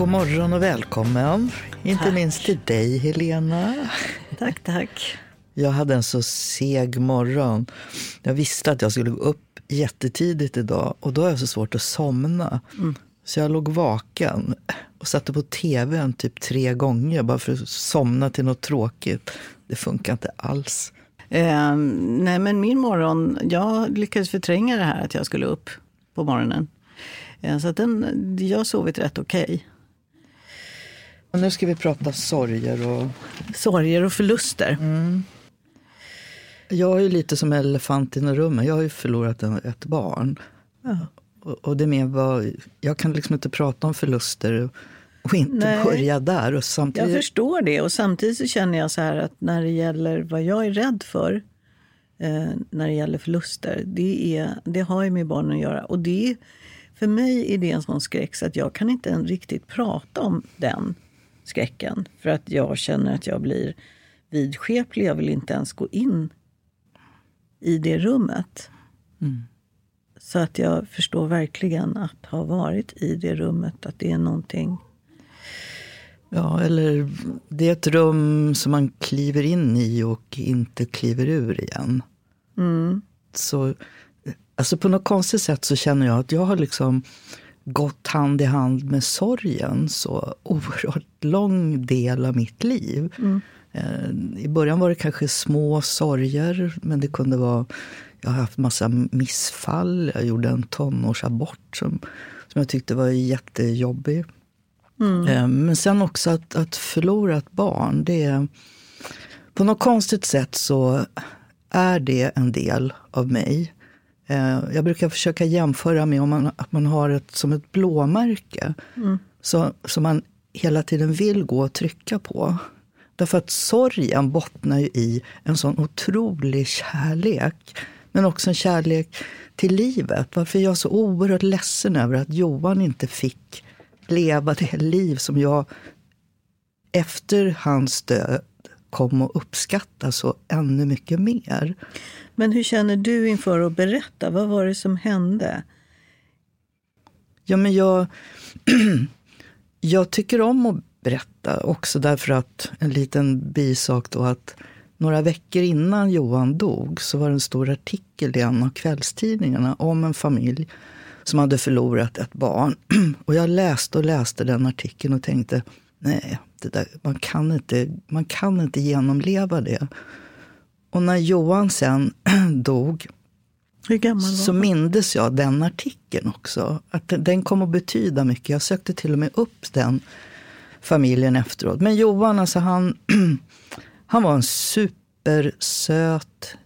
God morgon och välkommen. Inte tack. minst till dig, Helena. Tack, tack. Jag hade en så seg morgon. Jag visste att jag skulle gå upp jättetidigt idag och då har jag så svårt att somna. Mm. Så jag låg vaken och satte på tvn typ tre gånger bara för att somna till något tråkigt. Det funkar inte alls. Eh, nej, men min morgon, jag lyckades förtränga det här att jag skulle upp på morgonen. Eh, så att den, jag har sovit rätt okej. Okay. Nu ska vi prata sorger och... Sorger och förluster. Mm. Jag är lite som elefanten i rummet. Jag har ju förlorat ett barn. Ja. Och, det med vad, jag kan liksom inte prata om förluster och inte Nej. börja där. Och samtidigt... Jag förstår det. Och samtidigt så känner jag så här att när det gäller vad jag är rädd för eh, när det gäller förluster, det, är, det har ju med barnen att göra. Och det, för mig är det en sån skräck så att jag kan inte riktigt prata om den skräcken. För att jag känner att jag blir vidskeplig. Jag vill inte ens gå in i det rummet. Mm. Så att jag förstår verkligen att ha varit i det rummet, att det är någonting Ja, eller det är ett rum som man kliver in i och inte kliver ur igen. Mm. Så, alltså på något konstigt sätt så känner jag att jag har liksom gått hand i hand med sorgen så oerhört lång del av mitt liv. Mm. Eh, I början var det kanske små sorger, men det kunde vara... Jag har haft massa missfall. Jag gjorde en tonårsabort som, som jag tyckte var jättejobbig. Mm. Eh, men sen också att, att förlora ett barn, det är... På något konstigt sätt så är det en del av mig. Eh, jag brukar försöka jämföra med om man, att man har ett som ett blåmärke. Mm. Så, som man hela tiden vill gå och trycka på. Därför att sorgen bottnar ju i en sån otrolig kärlek. Men också en kärlek till livet. Varför är jag så oerhört ledsen över att Johan inte fick leva det liv som jag efter hans död kom att uppskatta så ännu mycket mer. Men hur känner du inför att berätta? Vad var det som hände? Ja, men jag, jag tycker om att berätta också därför att en liten bisak då att några veckor innan Johan dog så var det en stor artikel i en av kvällstidningarna om en familj som hade förlorat ett barn. Och jag läste och läste den artikeln och tänkte, nej, det där, man, kan inte, man kan inte genomleva det. Och när Johan sen dog så mindes jag den artikeln också. Att den kom att betyda mycket. Jag sökte till och med upp den familjen efteråt. Men Johan, alltså han, han var en supersöt,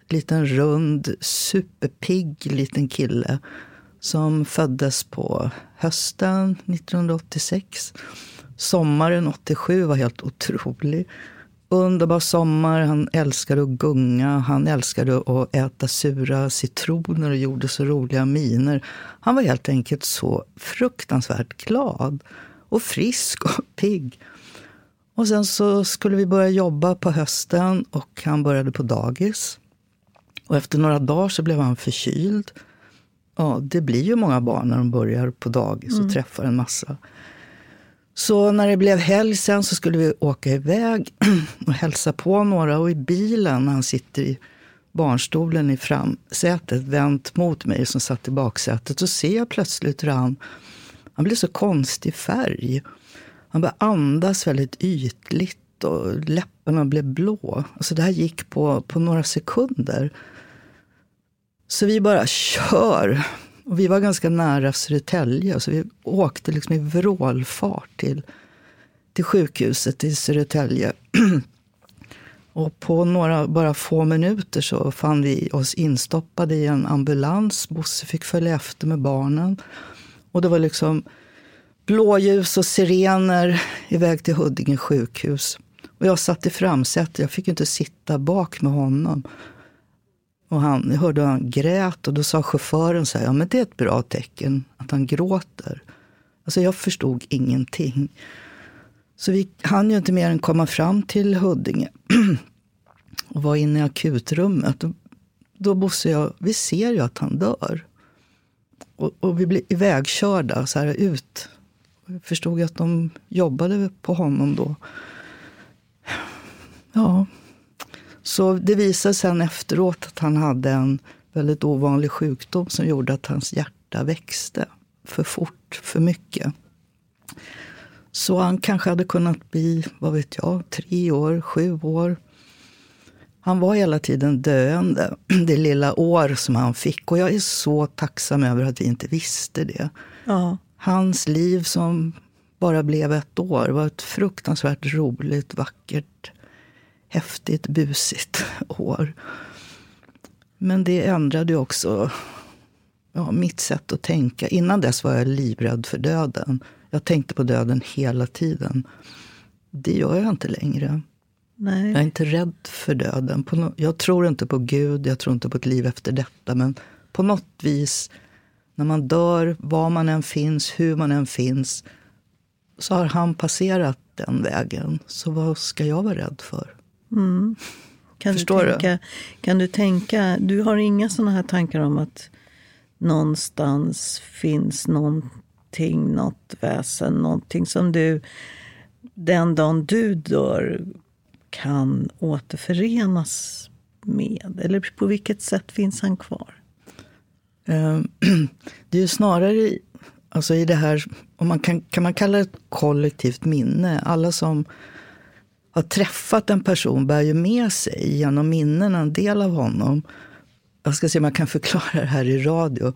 liten rund, superpigg liten kille som föddes på hösten 1986. Sommaren 87 var helt otrolig. Underbar sommar. Han älskade att gunga. Han älskade att äta sura citroner och gjorde så roliga miner. Han var helt enkelt så fruktansvärt glad och frisk och pigg. Och sen så skulle vi börja jobba på hösten och han började på dagis. Och efter några dagar så blev han förkyld. Ja, det blir ju många barn när de börjar på dagis och mm. träffar en massa. Så när det blev helg sen så skulle vi åka iväg och hälsa på några. Och i bilen, när han sitter i barnstolen i framsätet, vänt mot mig som satt i baksätet, så ser jag plötsligt hur han, han blir så konstig färg. Han börjar andas väldigt ytligt och läpparna blev blå. Alltså det här gick på, på några sekunder. Så vi bara kör. Och vi var ganska nära Södertälje, så vi åkte liksom i vrålfart till, till sjukhuset i Södertälje. Och på några, bara få minuter så fann vi oss instoppade i en ambulans. Bosse fick följa efter med barnen. Och det var liksom blåljus och sirener iväg till Huddinge sjukhus. Och jag satt i framsätet, jag fick inte sitta bak med honom. Och han, jag hörde han grät och då sa chauffören så här, ja men det är ett bra tecken att han gråter. Alltså jag förstod ingenting. Så vi hann ju inte mer än komma fram till Huddinge och var inne i akutrummet. Då, då Bosse jag, vi ser ju att han dör. Och, och vi blir ivägkörda så här ut Jag förstod att de jobbade på honom då. Ja. Så det visade sen efteråt att han hade en väldigt ovanlig sjukdom som gjorde att hans hjärta växte för fort, för mycket. Så han kanske hade kunnat bli, vad vet jag, tre år, sju år. Han var hela tiden döende, det lilla år som han fick. Och jag är så tacksam över att vi inte visste det. Ja. Hans liv som bara blev ett år var ett fruktansvärt roligt, vackert, häftigt, busigt år. Men det ändrade också ja, mitt sätt att tänka. Innan dess var jag livrädd för döden. Jag tänkte på döden hela tiden. Det gör jag inte längre. Nej. Jag är inte rädd för döden. jag tror inte på Gud, jag tror inte på ett liv efter detta. Men på något vis, när man dör, var man än finns, hur man än finns, så har han passerat den vägen. Så vad ska jag vara rädd för? Mm. Kan Förstår du tänka, du? Kan du tänka, du har inga sådana här tankar om att någonstans finns någonting, något väsen, någonting som du den dagen du dör kan återförenas med? Eller på vilket sätt finns han kvar? Ehm, det är ju snarare alltså i det här, om man kan, kan man kalla det ett kollektivt minne. Alla som har träffat en person bär ju med sig genom minnen en del av honom. Jag ska se om jag kan förklara det här i radio.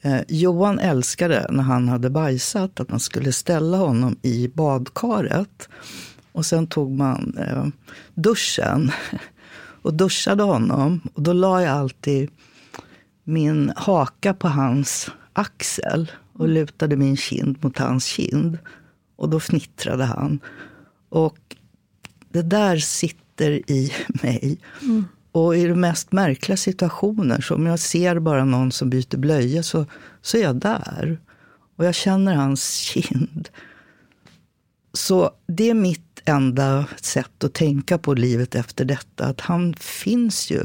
Eh, Johan älskade när han hade bajsat att man skulle ställa honom i badkaret. Och sen tog man eh, duschen och duschade honom. Och då la jag alltid min haka på hans axel och lutade min kind mot hans kind. Och då fnittrade han. Och det där sitter i mig. Mm. Och i de mest märkliga situationer, så om jag ser bara någon som byter blöja så, så är jag där. Och jag känner hans kind. Så det är mitt enda sätt att tänka på livet efter detta. Att han finns ju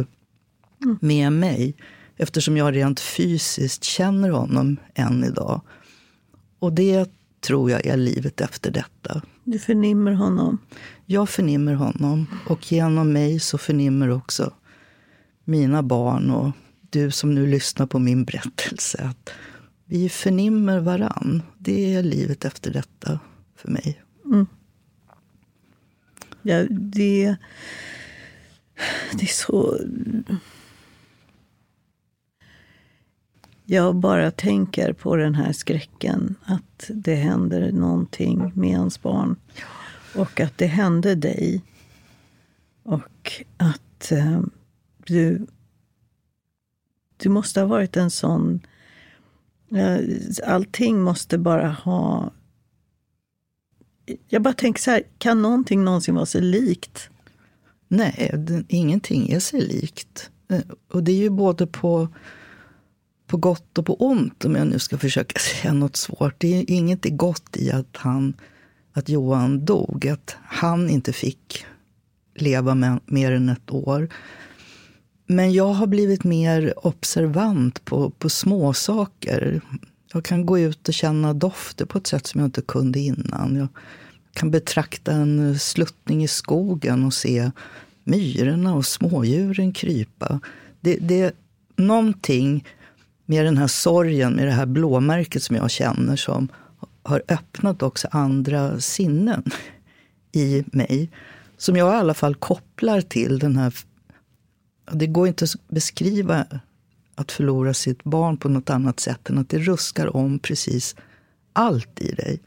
mm. med mig. Eftersom jag rent fysiskt känner honom än idag. Och det tror jag är livet efter detta. Du förnimmer honom? Jag förnimmer honom. Och genom mig så förnimmer också mina barn och du som nu lyssnar på min berättelse. Att vi förnimmer varann. Det är livet efter detta för mig. Mm. Ja, det, det är så... Jag bara tänker på den här skräcken, att det händer någonting med ens barn. Och att det hände dig. Och att eh, du, du måste ha varit en sån... Eh, allting måste bara ha... Jag bara tänker så här, kan någonting någonsin vara sig likt? Nej, det, ingenting är sig likt. Eh, och det är ju både på på gott och på ont, om jag nu ska försöka säga något svårt. Det är inget gott i att, han, att Johan dog, att han inte fick leva med, mer än ett år. Men jag har blivit mer observant på, på små saker. Jag kan gå ut och känna dofter på ett sätt som jag inte kunde innan. Jag kan betrakta en sluttning i skogen och se myrorna och smådjuren krypa. Det, det är någonting med den här sorgen, med det här blåmärket som jag känner som har öppnat också andra sinnen i mig. Som jag i alla fall kopplar till den här... Det går inte att beskriva att förlora sitt barn på något annat sätt än att det ruskar om precis allt i dig.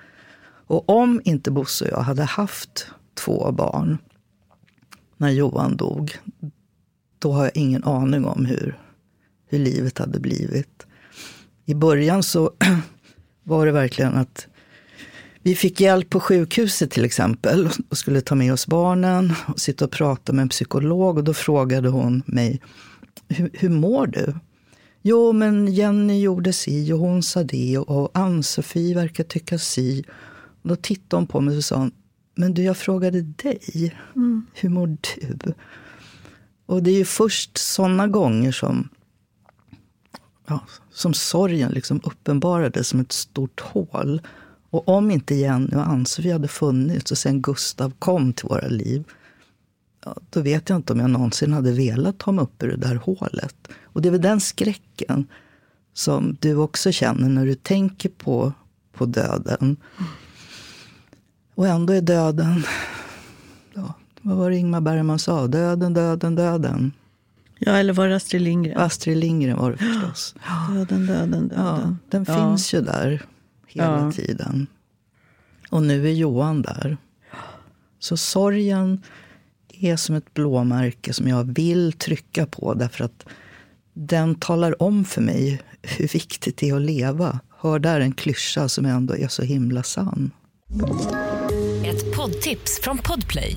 Och om inte Bosse och jag hade haft två barn när Johan dog, då har jag ingen aning om hur hur livet hade blivit. I början så var det verkligen att vi fick hjälp på sjukhuset till exempel och skulle ta med oss barnen och sitta och prata med en psykolog. Och då frågade hon mig, hur, mår du? Jo, men Jenny gjorde si och hon sa det och Ann-Sofie verkar tycka si. Och då tittade hon på mig och sa, men du, jag frågade dig. Mm. Hur mår du? Och det är ju först sådana gånger som ja, som sorgen liksom uppenbarades som ett stort hål. Och om inte Jenny och Ann-Sofie hade funnits och sen Gustav kom till våra liv, ja, då vet jag inte om jag någonsin hade velat ta mig upp ur det där hålet. Och det är väl den skräcken som du också känner när du tänker på, på döden. Och ändå är döden, ja, vad var det Ingmar Bergman sa? Döden, döden, döden. Ja, eller var det Astrid Lindgren? Astrid Lindgren var det förstås. Döden, döden, döden. Ja, den Ja. finns ju där hela Ja. tiden. Och nu är Johan där. Så sorgen är som ett blåmärke som jag vill trycka på därför att den talar om för mig hur viktigt det är att leva. Hör där en klyscha som ändå är så himla sann. Ett poddtips från Podplay.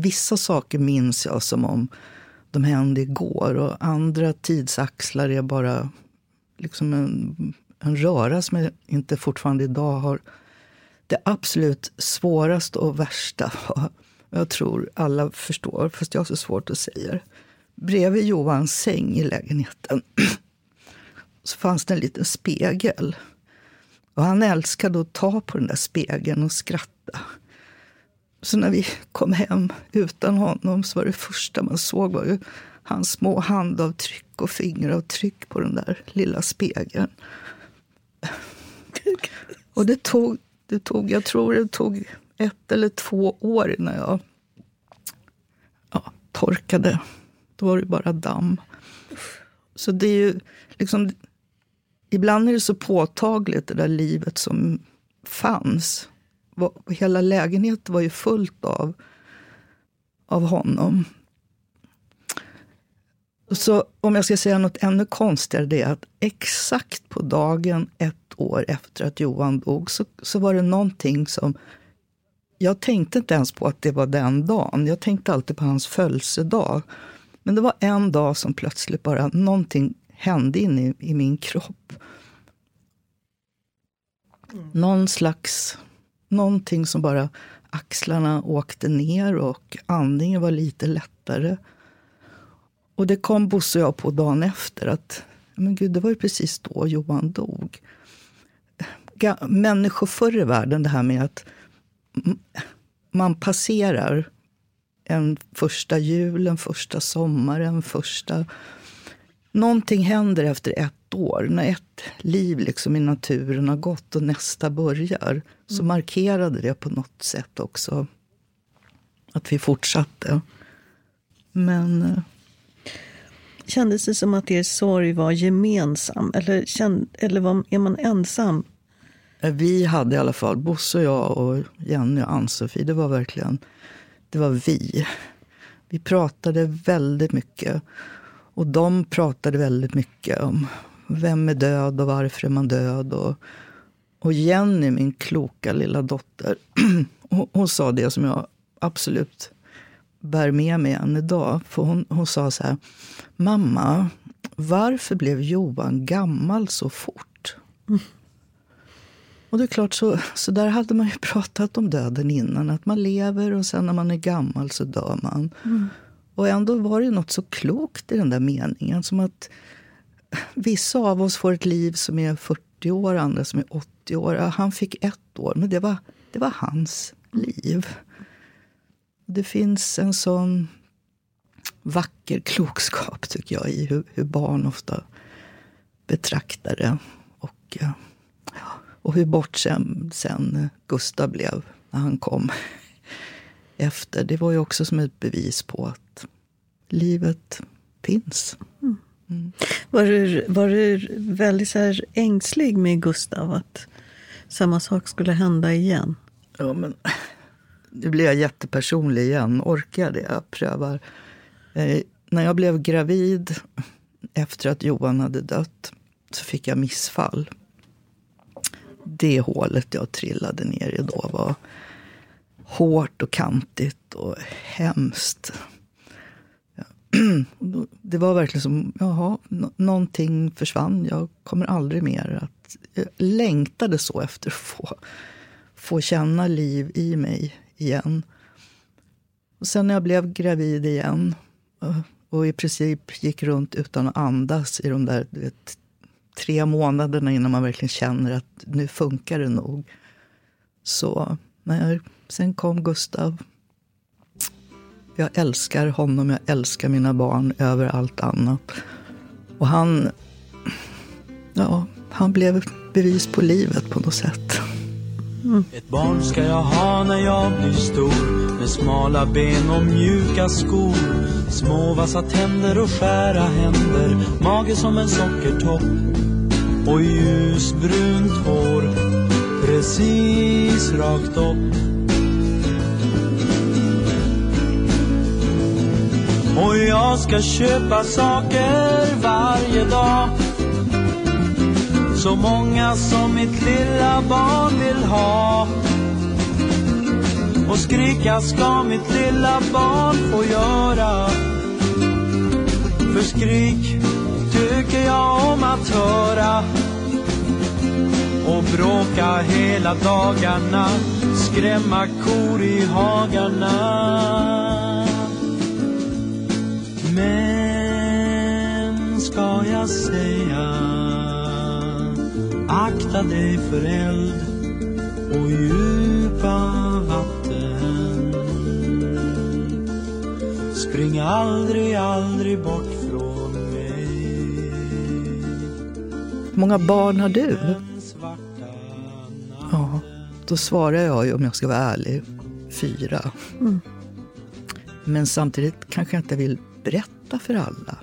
Vissa saker minns jag som om de hände igår och andra tidsaxlar är bara liksom en, en röra som jag inte fortfarande idag har det absolut svåraste och värsta var, jag tror alla förstår, fast jag har så svårt att säga det. Bredvid Johans säng i lägenheten så fanns det en liten spegel. Och han älskade att ta på den där spegeln och skratta. Så när vi kom hem utan honom så var det första man såg var ju hans små handavtryck och fingeravtryck på den där lilla spegeln. Och det tog, det tog, jag tror det tog ett eller två år innan jag ja, torkade. Då var det bara damm. Så det är ju liksom, ibland är det så påtagligt det där livet som fanns. Var- Hela lägenheten var ju fullt av, av honom. Så om jag ska säga något ännu konstigare, det är att exakt på dagen ett år efter att Johan dog så, så var det någonting som... Jag tänkte inte ens på att det var den dagen. Jag tänkte alltid på hans födelsedag. Men det var en dag som plötsligt bara någonting hände inne i, i min kropp. Någon slags... Någonting som bara... Axlarna åkte ner och andningen var lite lättare. Och det kom Bosse och jag på dagen efter. att men gud, Det var ju precis då Johan dog. Människor förr i världen, det här med att man passerar en första jul, en första sommar, en första... Någonting händer efter ett år. När ett liv liksom i naturen har gått och nästa börjar så markerade det på något sätt också att vi fortsatte. Men... eh, Kändes det som att er sorg var gemensam? Eller, känd, eller var, är man ensam? Vi hade i alla fall, Bosse och jag och Jenny och Ann-Sofie, det var verkligen, det var vi. Vi pratade väldigt mycket. Och de pratade väldigt mycket om vem är död och varför är man död. Och, och Jenny, min kloka lilla dotter, hon, hon sa det som jag absolut bär med mig än idag. För hon, hon sa så här, mamma, varför blev Johan gammal så fort? Och det är klart, så, så där hade man ju pratat om döden innan. Att man lever och sen när man är gammal så dör man. Och ändå var det något så klokt i den där meningen. Som att vissa av oss får ett liv som är 40 år, andra som är 80 år. Han fick ett år, men det var, det var hans liv. Det finns en sån vacker klokskap, tycker jag, i hur, hur barn ofta betraktar det. Och, eh, och hur bortskämd sen Gustav blev när han kom efter. Det var ju också som ett bevis på att livet finns. Mm. Mm. Var du, var du väldigt så här ängslig med Gustav att samma sak skulle hända igen? Ja, men nu blir jag jättepersonlig igen. Orkar jag det? Jag prövar. Eh, när jag blev gravid efter att Johan hade dött så fick jag missfall. Det hålet jag trillade ner i då var hårt och kantigt och hemskt. Det var verkligen som, jaha, någonting försvann. Jag kommer aldrig mer att... Jag längtade så efter att få, få känna liv i mig igen. Och sen när jag blev gravid igen eh, och i princip gick runt utan att andas i de där vet, tre månaderna innan man verkligen känner att nu funkar det nog. Så när, sen kom Gustav. Jag älskar honom, jag älskar mina barn över allt annat. Och han, ja, han blev bevis på livet på något sätt. Mm. Ett barn ska jag ha när jag blir stor med smala ben och mjuka skor Små vassa tänder och skära händer Mage som en sockertopp och ljusbrunt hår precis rakt upp Och jag ska köpa saker varje dag. Så många som mitt lilla barn vill ha. Och skrika ska mitt lilla barn få göra. För skrik tycker jag om att höra. Och bråka hela dagarna. Skrämma kor i hagarna. Men ska jag säga akta dig för eld och djupa vatten. Spring aldrig, aldrig bort från mig. Hur många barn har du? Ja, då svarar jag ju om jag ska vara ärlig, fyra. Mm. Men samtidigt kanske jag inte vill berätta för alla.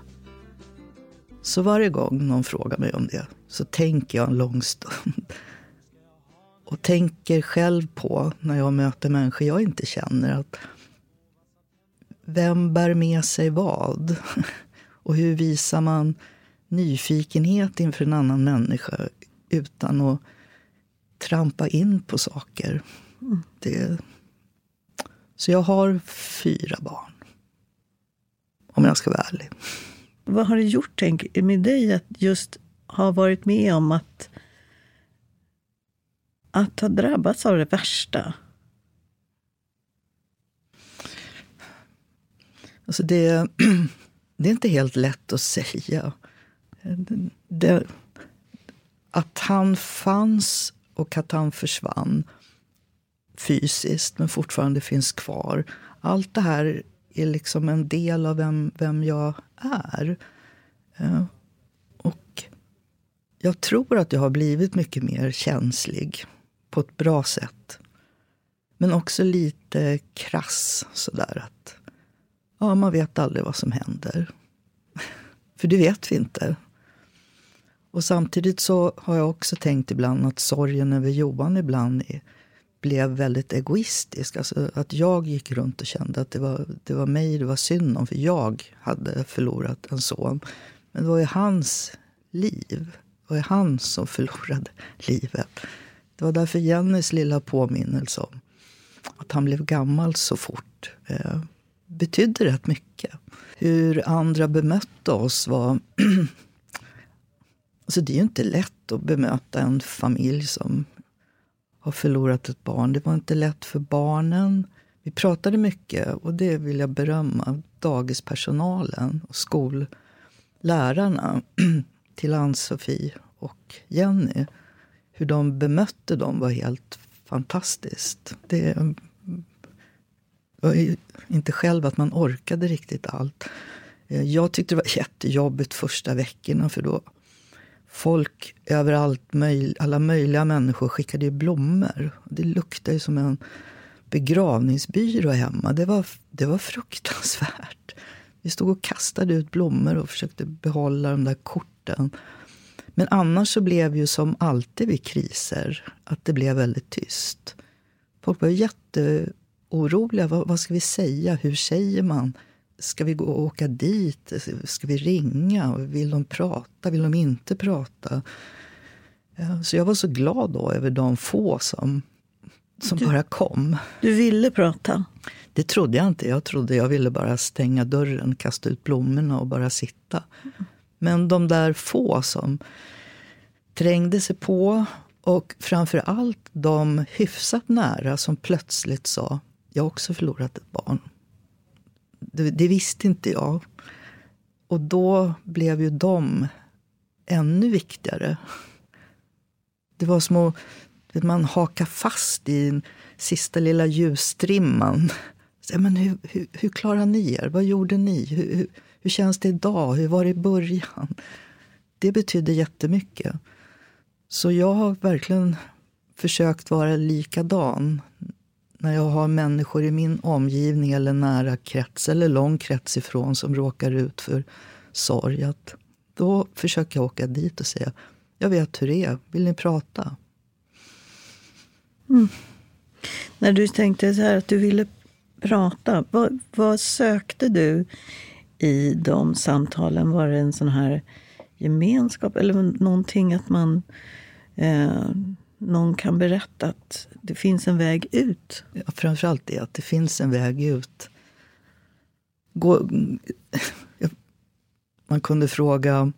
Så varje gång någon frågar mig om det så tänker jag en lång stund och tänker själv på, när jag möter människor jag inte känner, att vem bär med sig vad? Och hur visar man nyfikenhet inför en annan människa utan att trampa in på saker? Det... Så jag har fyra barn. Om jag ska vara ärlig. Vad har det gjort tänk, med dig att just ha varit med om att att ha drabbats av det värsta? Alltså det, det är inte helt lätt att säga. Det, att han fanns och att han försvann fysiskt men fortfarande finns kvar. Allt det här är liksom en del av vem, vem jag är. Eh, och jag tror att jag har blivit mycket mer känslig på ett bra sätt. Men också lite krass sådär att ja, man vet aldrig vad som händer. För det vet vi inte. Och samtidigt så har jag också tänkt ibland att sorgen över Johan ibland är, blev väldigt egoistisk. Alltså att jag gick runt och kände att det var, det var mig det var synd om, för jag hade förlorat en son. Men det var ju hans liv. Det var ju han som förlorade livet. Det var därför Jennys lilla påminnelse om att han blev gammal så fort eh, betydde rätt mycket. Hur andra bemötte oss var... alltså det är ju inte lätt att bemöta en familj som har förlorat ett barn. Det var inte lätt för barnen. Vi pratade mycket, och det vill jag berömma, dagispersonalen och skollärarna till Ann-Sofie och Jenny hur de bemötte dem var helt fantastiskt. Det var inte själv att man orkade riktigt allt. Eh, jag tyckte det var jättejobbigt första veckorna för då folk överallt, alla möjliga människor skickade ju blommor. Det luktade ju som en begravningsbyrå hemma. Det var, det var fruktansvärt. Vi stod och kastade ut blommor och försökte behålla de där korten. Men annars så blev ju som alltid vid kriser att det blev väldigt tyst. Folk var jätteoroliga. Vad, vad ska vi säga? Hur säger man ska vi gå och åka dit? Ska vi ringa? Vill de prata? Vill de inte prata? Så jag var så glad då över de få som, som du, bara kom. Du ville prata? Det trodde jag inte. Jag trodde jag ville bara stänga dörren, kasta ut blommorna och bara sitta. Men de där få som trängde sig på och framför allt de hyfsat nära som plötsligt sa jag har också förlorat ett barn. Det, det visste inte jag. Och då blev ju de ännu viktigare. Det var som att man hakar fast i den sista lilla ljusstrimman. Men hur, hur, hur klarade ni er? Vad gjorde ni? Hur, hur, hur känns det idag? Hur var det i början? Det betydde jättemycket. Så jag har verkligen försökt vara likadan när jag har människor i min omgivning eller nära krets eller lång krets ifrån som råkar ut för sorg. Att då försöker jag åka dit och säga jag vet hur det är. Vill ni prata? Mm. När du tänkte så här att du ville prata, vad, vad, sökte du i de samtalen? Var det en sån här gemenskap eller någonting att man eh, någon kan berätta att det finns en väg ut? Ja, framförallt det, att det finns en väg ut. Gå, man kunde fråga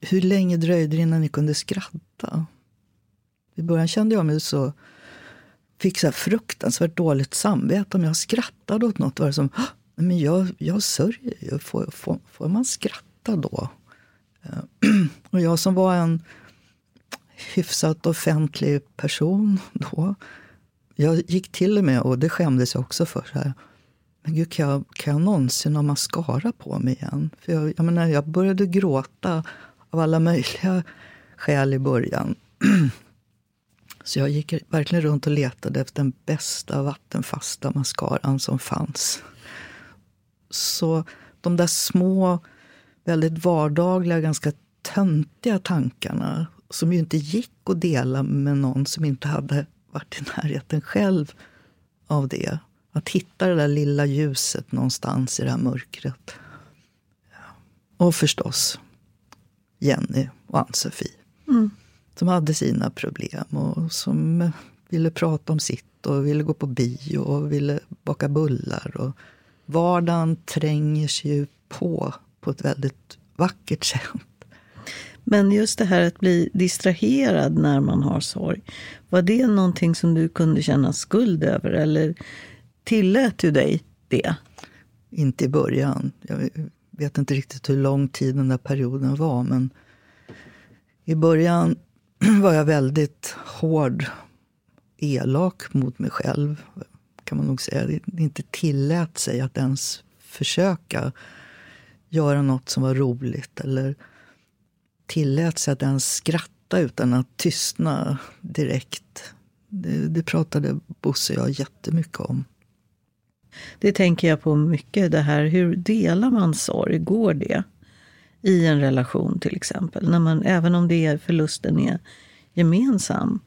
hur länge dröjde det innan ni kunde skratta? I början kände jag mig så fick så fruktansvärt dåligt samvete om jag skrattade åt något. Var det som, men jag, jag sörjer ju. Får, får, får man skratta då? Eh, Och jag som var en hyfsat offentlig person då. Jag gick till och med, och det skämdes jag också för, så här, men gud, kan jag, kan jag någonsin ha mascara på mig igen? För jag, jag, menar, jag började gråta av alla möjliga skäl i början. Så jag gick verkligen runt och letade efter den bästa vattenfasta mascaran som fanns. Så de där små, väldigt vardagliga, ganska töntiga tankarna som ju inte gick att dela med någon som inte hade varit i närheten själv av det. Att hitta det där lilla ljuset någonstans i det här mörkret. Och förstås Jenny och Ann-Sofie. Mm. Som hade sina problem och som ville prata om sitt och ville gå på bio och ville baka bullar. Och vardagen tränger sig ju på på ett väldigt vackert sätt. Men just det här att bli distraherad när man har sorg. Var det någonting som du kunde känna skuld över eller tillät du dig det? Inte i början. Jag vet inte riktigt hur lång tid den där perioden var. Men i början var jag väldigt hård, elak mot mig själv. Kan man nog säga. Jag inte tillät sig att ens försöka göra något som var roligt. Eller tillät sig att ens skratta utan att tystna direkt. Det, det pratade Bosse och jag jättemycket om. Det tänker jag på mycket, det här hur delar man sorg? Går det? I en relation till exempel. När man, även om det är, förlusten är gemensam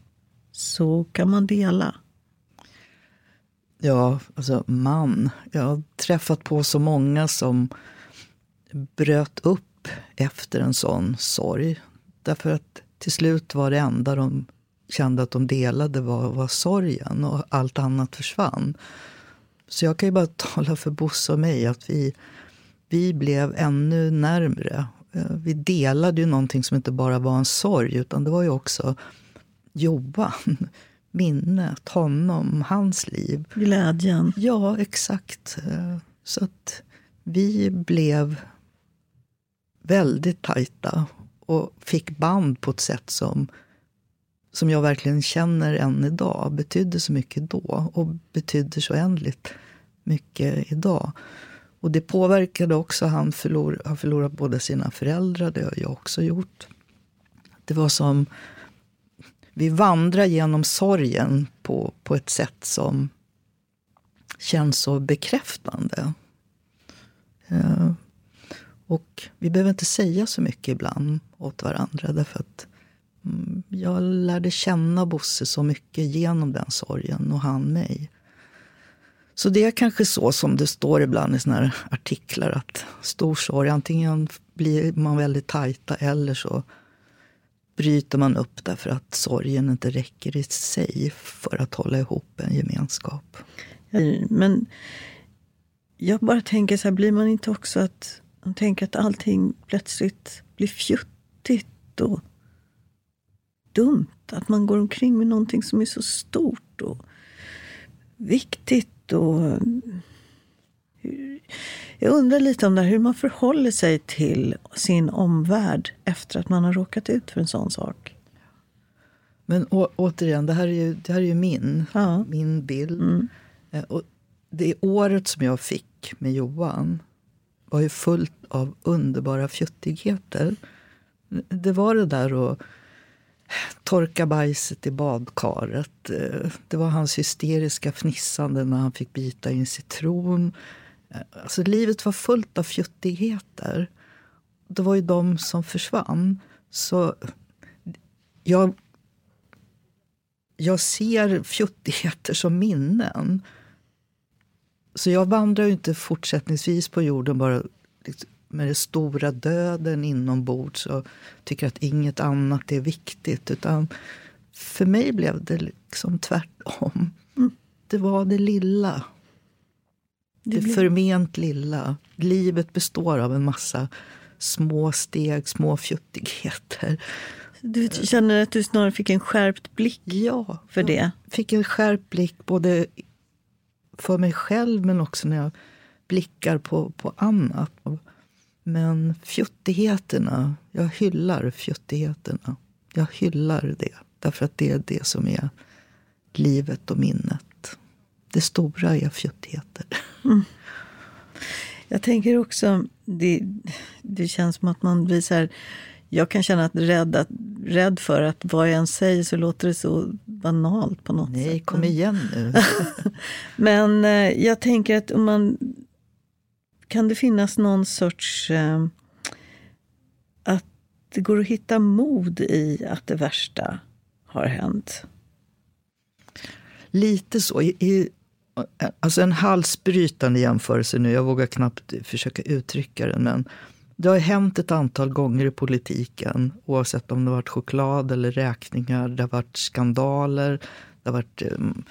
så kan man dela. Ja, alltså man. Jag har träffat på så många som bröt upp efter en sån sorg. Därför att till slut var det enda de kände att de delade var, var sorgen och allt annat försvann. Så jag kan ju bara tala för Bosse och mig att vi, vi blev ännu närmre. Eh, vi delade ju någonting som inte bara var en sorg utan det var ju också Johan, minnet, honom, hans liv. Glädjen. Ja, exakt. Eh, så att vi blev väldigt tajta och fick band på ett sätt som, som jag verkligen känner än idag. Betydde så mycket då och betyder så oändligt mycket idag. Och det påverkade också. Han förlor, har förlorat båda sina föräldrar, det har jag också gjort. Det var som... Vi vandrar genom sorgen på, på ett sätt som känns så bekräftande. Eh, och vi behöver inte säga så mycket ibland åt varandra. Därför att mm, jag lärde känna Bosse så mycket genom den sorgen och han mig. Så det är kanske så som det står ibland i såna här artiklar att stor sorg, antingen blir man väldigt tajta eller så bryter man upp därför att sorgen inte räcker i sig för att hålla ihop en gemenskap. Men jag bara tänker så här, blir man inte också att man tänker att allting plötsligt blir fjuttigt och dumt? Att man går omkring med någonting som är så stort och viktigt. och... Jag undrar lite om det här, hur man förhåller sig till sin omvärld efter att man har råkat ut för en sån sak. Men å, återigen, det här är ju, det här är ju min, ja. min bild. Mm. Eh, och det året som jag fick med Johan var ju fullt av underbara fjuttigheter. Det var det där att torka bajset i badkaret. Det var hans hysteriska fnissande när han fick bita i en citron. Alltså, livet var fullt av fjuttigheter. Det var ju de som försvann. Så jag, jag ser fjuttigheter som minnen. Så jag vandrar ju inte fortsättningsvis på jorden bara liksom med den stora döden inombords och tycker att inget annat är viktigt. Utan för mig blev det liksom tvärtom. Mm. Det var det lilla. Det, förment lilla. Livet består av en massa små steg, små fjuttigheter. Du känner att du snarare fick en skärpt blick ja, för det? Jag fick en skärpt blick både för mig själv men också när jag blickar på, på annat. Men fjuttigheterna, jag hyllar fjuttigheterna. Jag hyllar det, därför att det är det som är livet och minnet. Det stora är fjuttigheter. Mm. Jag tänker också, det, det känns som att man blir så här, jag kan känna att rädd, att, rädd för att vad jag än säger så låter det så banalt på något Nej, sätt. Nej, kom igen nu. Men eh, jag tänker att om man kan det finnas någon sorts... Eh, att det går att hitta mod i att det värsta har hänt? Lite så. I, i, alltså en halsbrytande jämförelse nu. Jag vågar knappt försöka uttrycka den. Men det har hänt ett antal gånger i politiken. Oavsett om det har varit choklad eller räkningar. Det har varit skandaler. Det har varit um,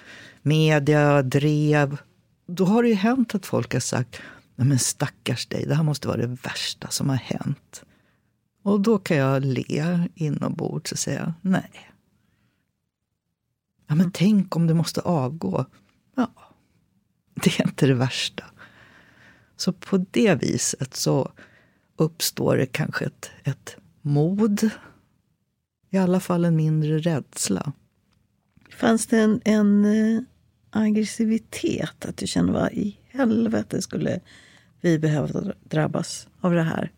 media, drev. Då har det ju hänt att folk har sagt Nej men stackars dig, det här måste vara det värsta som har hänt. Och då kan jag le inombords och säga nej. Ja, men tänk om du måste avgå. Ja, det är inte det värsta. Så på det viset så uppstår det kanske ett, ett mod. I alla fall en mindre rädsla. Fanns det en, en eh, aggressivitet? Att du kände, vad i helvete skulle vi behöva drabbas av det här?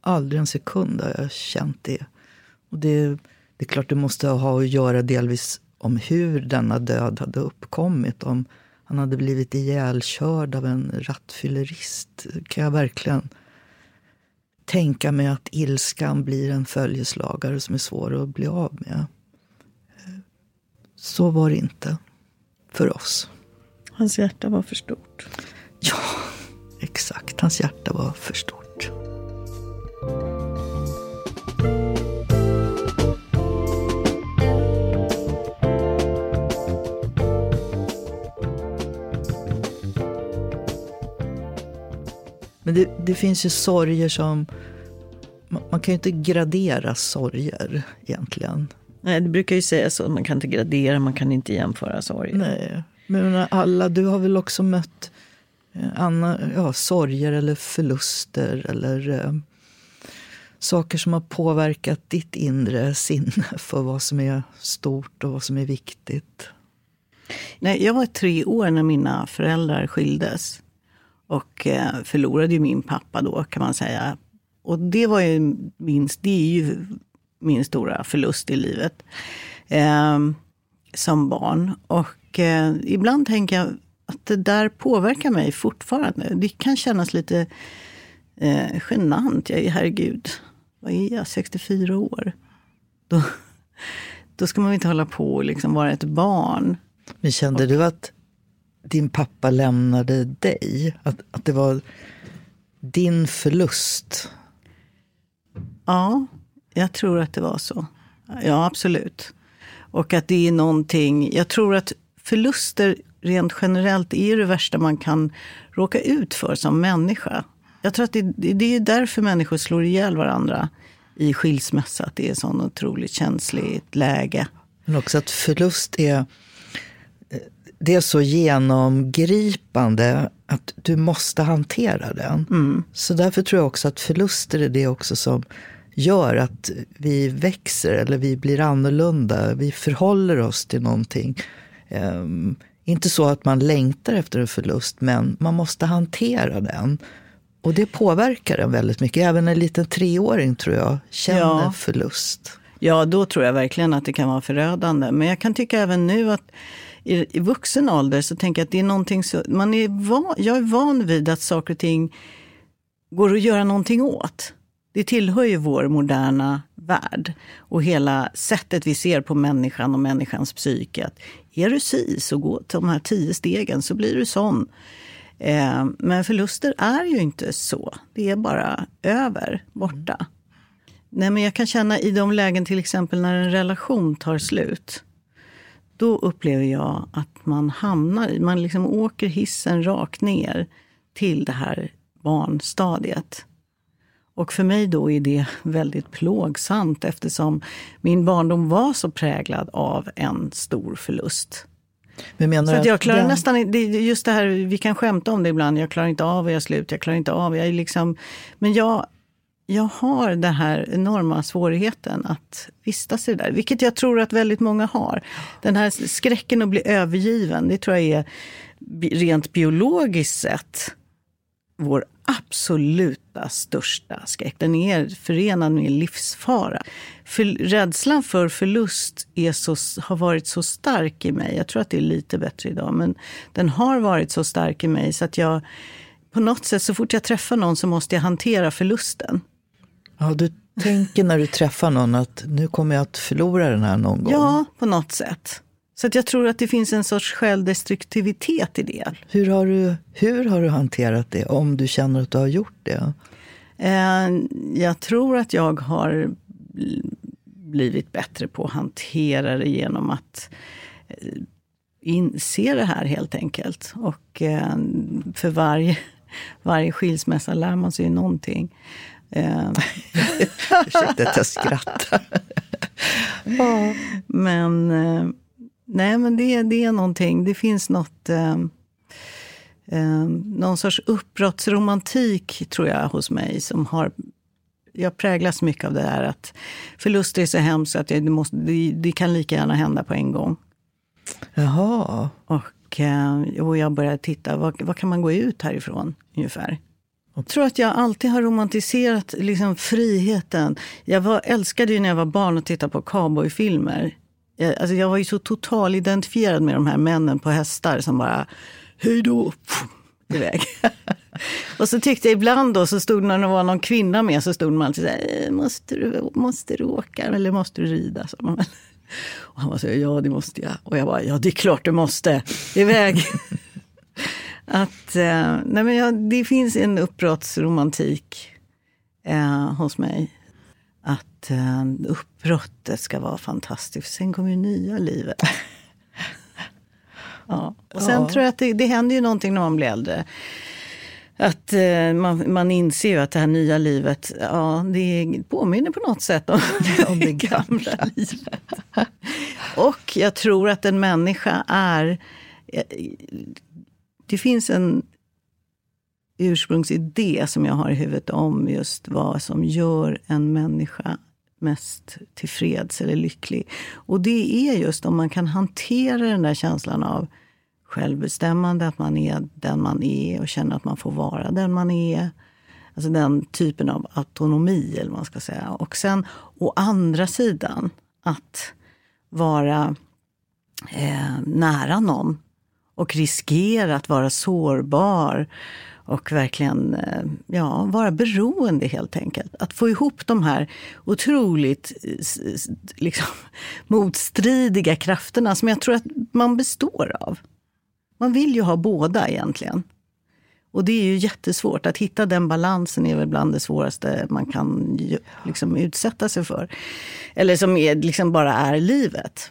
Aldrig en sekund har jag känt det. Och det, det är klart det måste ha att göra delvis om hur denna död hade uppkommit. Om han hade blivit ihjälkörd av en rattfyllerist kan jag verkligen tänka mig att ilskan blir en följeslagare som är svår att bli av med. Så var det inte för oss. Hans hjärta var för stort. Ja, exakt. Hans hjärta var för stort. Men det, det, finns ju sorger som... Man, man kan ju inte gradera sorger egentligen. Nej, det brukar ju sägas så. Man kan inte gradera, man kan inte jämföra sorger. Nej, men alla, du har väl också mött eh, Anna, ja, sorger eller förluster eller eh, saker som har påverkat ditt inre sinne för vad som är stort och vad som är viktigt? Nej, jag var tre år när mina föräldrar skildes. Och eh, förlorade ju min pappa då, kan man säga. Och det var ju min, det är ju min stora förlust i livet. Eh, som barn. Och eh, ibland tänker jag att det där påverkar mig fortfarande. Det kan kännas lite eh, genant. Jag är, herregud, vad är jag, 64 år? Då, då ska man inte hålla på och liksom vara ett barn. Men kände du att din pappa lämnade dig? Att, att det var din förlust? Ja, jag tror att det var så. Ja, absolut. Och att det är någonting, jag tror att förluster rent generellt är det värsta man kan råka ut för som människa. Jag tror att det, det är därför människor slår ihjäl varandra i skilsmässa. Att det är ett sånt otroligt känsligt läge. Men också att förlust är, det är så genomgripande att du måste hantera den. Mm. Så därför tror jag också att förluster är det också som gör att vi växer eller vi blir annorlunda. Vi förhåller oss till någonting. Um, inte så att man längtar efter en förlust, men man måste hantera den. Och det påverkar en väldigt mycket. Även en liten treåring tror jag känner ja. förlust. Ja, då tror jag verkligen att det kan vara förödande. Men jag kan tycka även nu att i, i vuxen ålder så tänker jag att det är någonting så, man är van, jag är van vid att saker och ting går att göra någonting åt. Det tillhör ju vår moderna värld och hela sättet vi ser på människan och människans psyke. Att är du si, så gå till de här tio stegen så blir du sån. Eh, men förluster är ju inte så. Det är bara över, borta. Nej, men jag kan känna i de lägen, till exempel när en relation tar slut. Då upplever jag att man hamnar i, man liksom åker hissen rakt ner till det här barnstadiet. Och för mig då är det väldigt plågsamt eftersom min barndom var så präglad av en stor förlust. Men så att jag klarar den... nästan det just det här, vi kan skämta om det ibland, jag klarar inte av, jag är slut, jag klarar inte av, jag är liksom... Men jag, jag har den här enorma svårigheten att vistas i det där, vilket jag tror att väldigt många har. Den här skräcken att bli övergiven, det tror jag är rent biologiskt sett vår absoluta största skräck. Den är förenad med livsfara. För, rädslan för förlust är så, har varit så stark i mig. Jag tror att det är lite bättre idag, men den har varit så stark i mig så att jag på något sätt, så fort jag träffar någon så måste jag hantera förlusten. Ja, du tänker när du träffar någon att nu kommer jag att förlora den här någon gång? Ja, på något sätt. Så att jag tror att det finns en sorts självdestruktivitet i det. Hur har, du, hur har du hanterat det, om du känner att du har gjort det? Eh, jag tror att jag har blivit bättre på att hantera det genom att eh, inse det här helt enkelt. Och eh, för varje, varje skilsmässa lär man sig ju någonting. Ursäkta att jag skrattar. Men Nej, men det, det är någonting. Det finns något... Eh, eh, någon sorts uppbrottsromantik, tror jag, hos mig som har... Jag präglas mycket av det här att förluster är så hemskt att det, måste, det, det kan lika gärna hända på en gång. Jaha. Och, eh, och jag började titta, vad, vad kan man gå ut härifrån ungefär? Jag tror att jag alltid har romantiserat liksom, friheten. Jag var, älskade ju när jag var barn att titta på cowboyfilmer. Jag, alltså jag var ju så totalidentifierad med de här männen på hästar som bara, hej då, iväg. och så tyckte jag ibland då, så stod när det var någon kvinna med, så stod man alltid så här, eh, måste du, måste du åka eller måste du rida? Så man, och han var så ja det måste jag. Och jag bara, ja det är klart du måste, iväg att, eh, nej men ja, det finns en uppbrottsromantik eh, hos mig att eh, uppbrottet ska vara fantastiskt. Sen kommer ju nya livet. ja. Och sen ja. tror jag att det, det händer ju någonting när man blir äldre. Att eh, man, man inser ju att det här nya livet, ja, det påminner på något sätt om, om det gamla livet. Och jag tror att en människa är... Det finns en ursprungsidé som jag har i huvudet om just vad som gör en människa mest tillfreds eller lycklig. Och det är just om man kan hantera den där känslan av självbestämmande, att man är den man är och känner att man får vara den man är. Alltså den typen av autonomi, eller vad man ska säga. Och sen å andra sidan, att vara eh, nära någon och riskera att vara sårbar och verkligen eh, ja, vara beroende helt enkelt. Att få ihop de här otroligt eh, liksom, motstridiga krafterna som jag tror att man består av. Man vill ju ha båda egentligen. Och det är ju jättesvårt. Att hitta den balansen är väl bland det svåraste man kan liksom utsätta sig för. Eller som är, liksom bara är livet.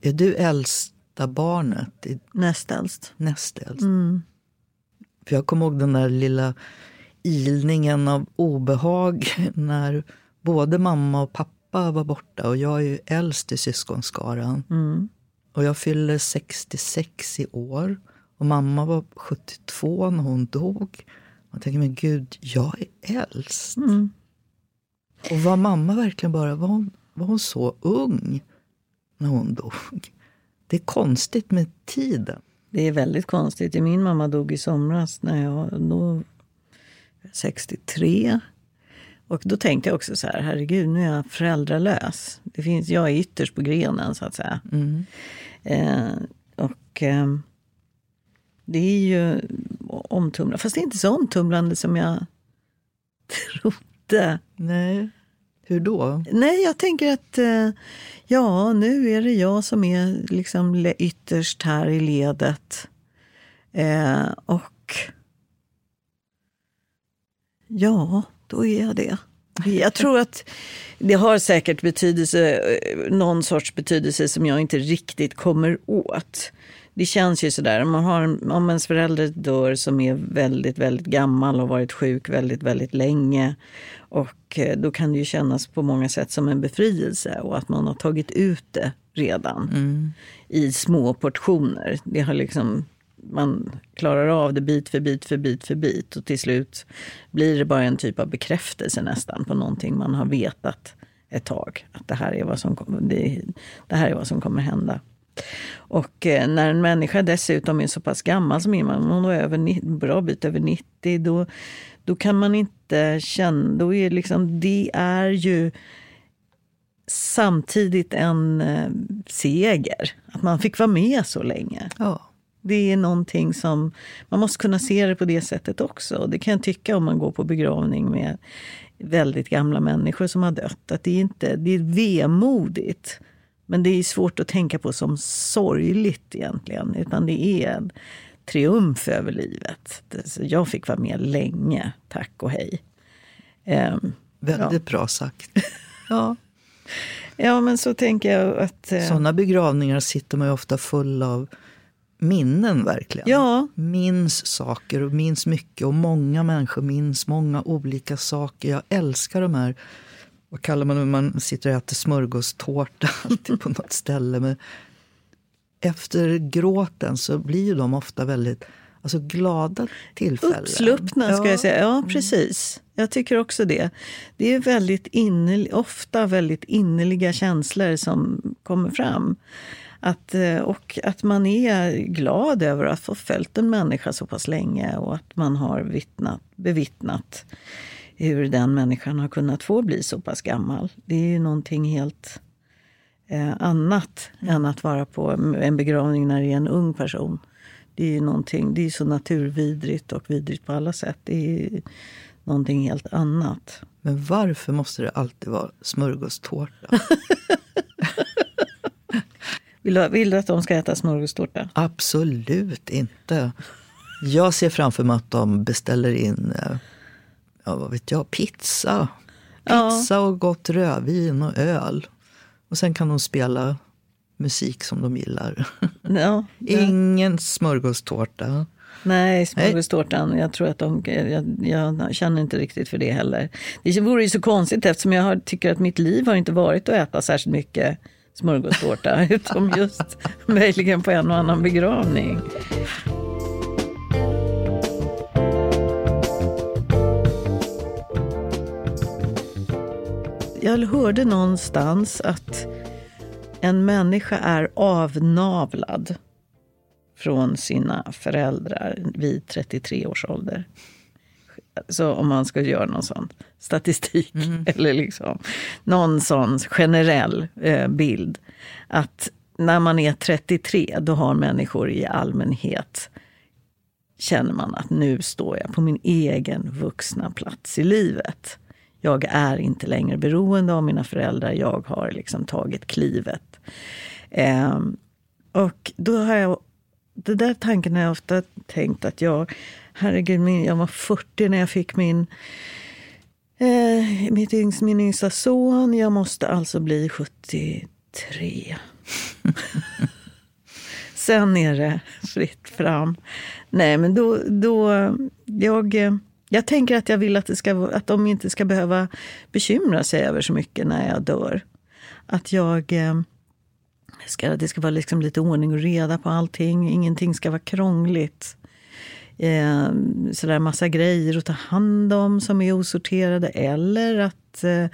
Är du äldsta barnet? Näst äldst. näst äldst? För jag kommer ihåg den där lilla ilningen av obehag när både mamma och pappa var borta. Och jag är ju äldst i syskonskaran. Och jag fyller 66 i år. Och mamma var 72 när hon dog. Man tänker, men gud, jag är äldst. Och var mamma verkligen bara, var hon, var hon så ung när hon dog? Det är konstigt med tiden. Det är väldigt konstigt. Min mamma dog i somras när jag då 63. Och då tänkte jag också så här, herregud, nu är jag föräldralös. Det finns, jag är ytterst på grenen, så att säga. Eh, och eh, det är ju omtumlande. Fast det är inte så omtumlande som jag trodde. Nej. Hur då? Nej, jag tänker att eh, ja, nu är det jag som är liksom ytterst här i ledet. Eh, och ja, då är jag det. Jag tror att det har säkert betydelse, eh, någon sorts betydelse som jag inte riktigt kommer åt. Det känns ju sådär, om, man har, om ens förälder dör som är väldigt, väldigt gammal och varit sjuk väldigt, väldigt länge. Och eh, då kan det ju kännas på många sätt som en befrielse och att man har tagit ut det redan i små portioner. Det har liksom, man klarar av det bit för bit för bit för bit och till slut blir det bara en typ av bekräftelse nästan på någonting man har vetat ett tag. Att det här är vad som, det, det här är vad som kommer hända. Och eh, när en människa dessutom är så pass gammal som Irma, hon var över, en bra bit över 90, då, då kan man inte känna, då är liksom, det är ju samtidigt en eh, seger. Att man fick vara med så länge. Ja. Det är någonting som, man måste kunna se det på det sättet också. Det kan jag tycka om man går på begravning med väldigt gamla människor som har dött. Att det, är inte, det är vemodigt. Men det är svårt att tänka på som sorgligt egentligen. Utan det är en triumf över livet. Jag fick vara med länge, tack och hej. Ehm, Väldigt bra sagt. Ja. ja, men så tänker jag att... eh, Sådana begravningar sitter man ju ofta full av minnen verkligen. Ja. Minns saker och minns mycket. Och många människor minns många olika saker. Jag älskar de här, vad kallar man det, man sitter och äter smörgåstårta alltid på något ställe. Men efter gråten så blir de ofta väldigt alltså, glada tillfällen. Uppsluppna, ska Ja. jag säga. Ja, precis. Jag tycker också det. Det är väldigt innerl- ofta väldigt innerliga känslor som kommer fram. Att, eh, och att man är glad över att få följt en människa så pass länge och att man har vittnat, bevittnat hur den människan har kunnat få bli så pass gammal. Det är ju någonting helt eh, annat än att vara på en begravning när det är en ung person. Det är ju någonting, det är så naturvidrigt och vidrigt på alla sätt. Det är ju någonting helt annat. Men varför måste det alltid vara smörgåstårta? Vill du, vill du att de ska äta smörgåstårta? Absolut inte. Jag ser framför mig att de beställer in eh, ja, vad vet jag, pizza. Pizza och gott rödvin och öl. Och sen kan de spela musik som de gillar. Ja, ja. Ingen smörgåstårta. Nej, smörgåstårtan. Jag tror att de... Jag, jag känner inte riktigt för det heller. Det vore ju så konstigt eftersom jag har, tycker att mitt liv har inte varit att äta särskilt mycket smörgåstårta. utom just möjligen på en och annan begravning. Jag hörde någonstans att en människa är avnavlad från sina föräldrar vid 33 års ålder. Så om man ska göra någon sån statistik eller liksom någon sån generell eh, bild. Att när man är 33, då har människor i allmänhet känner man att nu står jag på min egen vuxna plats i livet. Jag är inte längre beroende av mina föräldrar. Jag har liksom tagit klivet. Eh, och då har jag... Det där tanken har jag ofta tänkt att jag... Herregud, min, jag var 40 när jag fick min, eh, mitt yngst, min yngsta son. Jag måste alltså bli 73. Sen är det fritt fram. Nej, men då... då jag, eh, jag tänker att jag vill att, det ska, att de inte ska behöva bekymra sig över så mycket när jag dör. Att jag... Eh, ska, det ska vara liksom lite ordning och reda på allting. Ingenting ska vara krångligt. Eh, sådär massa grejer att ta hand om som är osorterade. Eller att eh,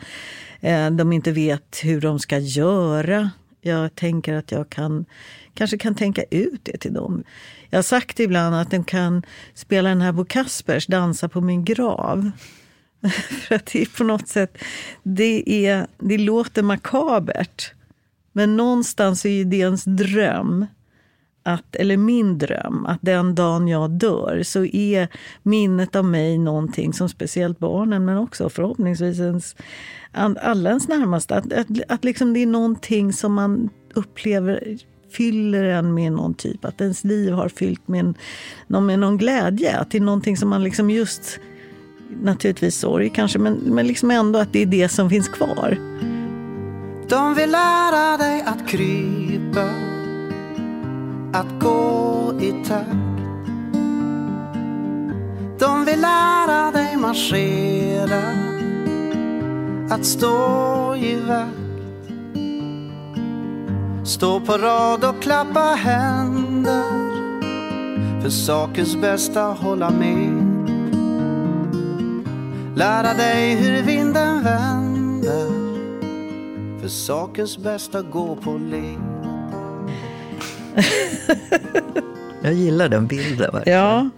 eh de inte vet hur de ska göra. Jag tänker att jag kan, kanske kan tänka ut det till dem. Jag har sagt ibland att de kan spela den här Bo Kaspers Dansa på min grav. För att det är på något sätt, det, är, det låter makabert. Men någonstans är det ens dröm, att, eller min dröm, att den dagen jag dör så är minnet av mig någonting som speciellt barnen, men också förhoppningsvis ens, alla ens närmaste. Att, att, att liksom det är någonting som man upplever fyller en med någon typ, att ens liv har fyllt med, en, med någon glädje. Att det är någonting som man liksom just, naturligtvis sorg kanske, men, men liksom ändå att det är det som finns kvar. De vill lära dig att krypa, att gå i takt. De vill lära dig marschera, att stå i vakt. Stå på rad och klappa händer, för sakens bästa hålla med. Lära dig hur vinden vänder för sakens bästa gå på led. Jag gillar den bilden verkligen. Ja.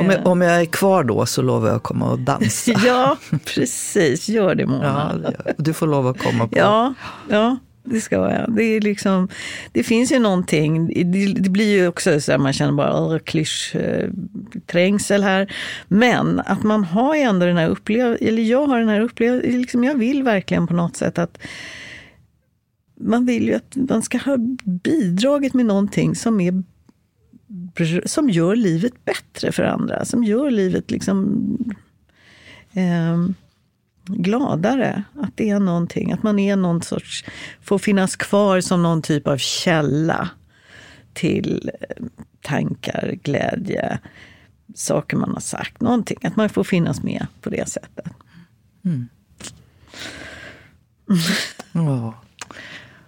Om, jag, om jag är kvar då så lovar jag att komma och dansa. ja, precis. Gör det Mona. Ja, du får lov att komma på. Ja, ja det ska jag. Det, är liksom, det finns ju någonting, det, det blir ju också så att man känner bara klysch-trängsel här. Men att man har ju ändå den här upplevelsen, eller jag har den här upplevelsen, liksom jag vill verkligen på något sätt att man vill ju att man ska ha bidragit med någonting som är som gör livet bättre för andra. Som gör livet liksom eh, gladare. Att det är någonting, att man är någon sorts, får finnas kvar som någon typ av källa till eh, tankar, glädje, saker man har sagt. Någonting, att man får finnas med på det sättet. Mm. ja.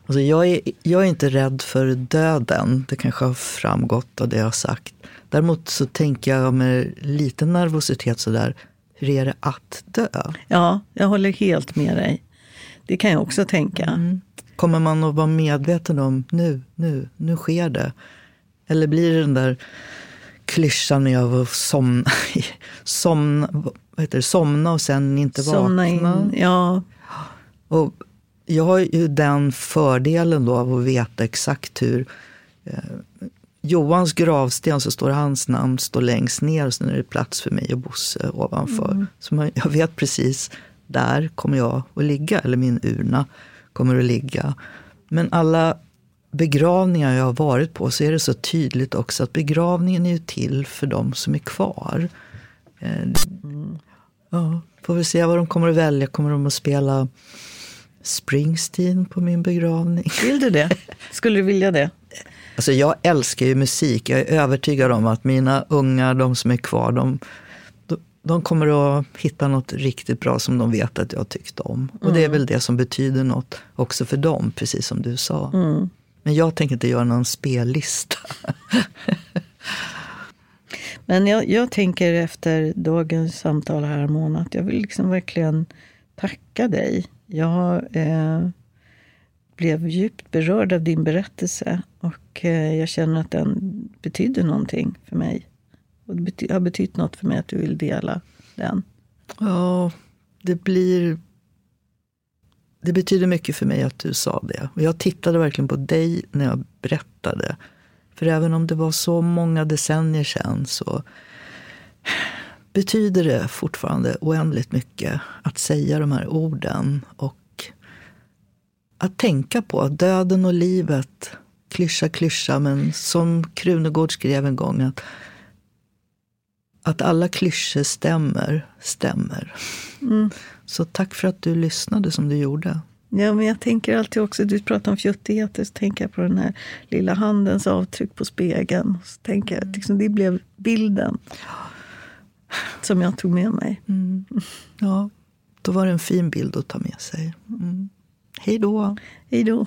Alltså jag, är, jag är inte rädd för döden. Det kanske har framgått av det jag har sagt. Däremot så tänker jag med lite nervositet sådär, hur är det att dö? Ja, jag håller helt med dig. Det kan jag också tänka. Mm. Kommer man att vara medveten om nu, nu, nu sker det? Eller blir det den där klyschan av att somna, somna, vad heter det, somna och sen inte somna vakna? In, ja. Och jag har ju den fördelen då av att veta exakt hur eh, Johans gravsten så står hans namn står längst ner och sen är det plats för mig och Bosse ovanför. Mm. Så man, jag vet precis, där kommer jag att ligga, eller min urna kommer att ligga. Men alla begravningar jag har varit på så är det så tydligt också att begravningen är ju till för de som är kvar. Mm. Ja, får vi se vad de kommer att välja. Kommer de att spela Springsteen på min begravning? Vill du det? Skulle du vilja det? Alltså jag älskar ju musik. Jag är övertygad om att mina ungar, de som är kvar, de, de kommer att hitta något riktigt bra som de vet att jag tyckte om. Och det är mm. väl det som betyder något också för dem, precis som du sa. Mm. Men jag tänker inte göra någon spellista. Men jag, jag, tänker efter dagens samtal här, Mona, att jag vill liksom verkligen tacka dig. Jag eh, blev djupt berörd av din berättelse och eh, jag känner att den betyder någonting för mig. Och det bety har betytt något för mig att du vill dela den. Ja, det blir... Det betyder mycket för mig att du sa det. Och jag tittade verkligen på dig när jag berättade. För även om det var så många decennier sedan så betyder det fortfarande oändligt mycket att säga de här orden. Och att tänka på att döden och livet, klyscha, klyscha, men som Krunegård skrev en gång att, att alla klyschor stämmer, stämmer. Mm. Så tack för att du lyssnade som du gjorde. Ja, men jag tänker alltid också, du pratar om fjuttigheter, så tänker jag på den här lilla handens avtryck på spegeln. Så tänker jag, liksom, det blev bilden som jag tog med mig. Mm. Ja, då var det en fin bild att ta med sig. Mm. Hej då. Hej då.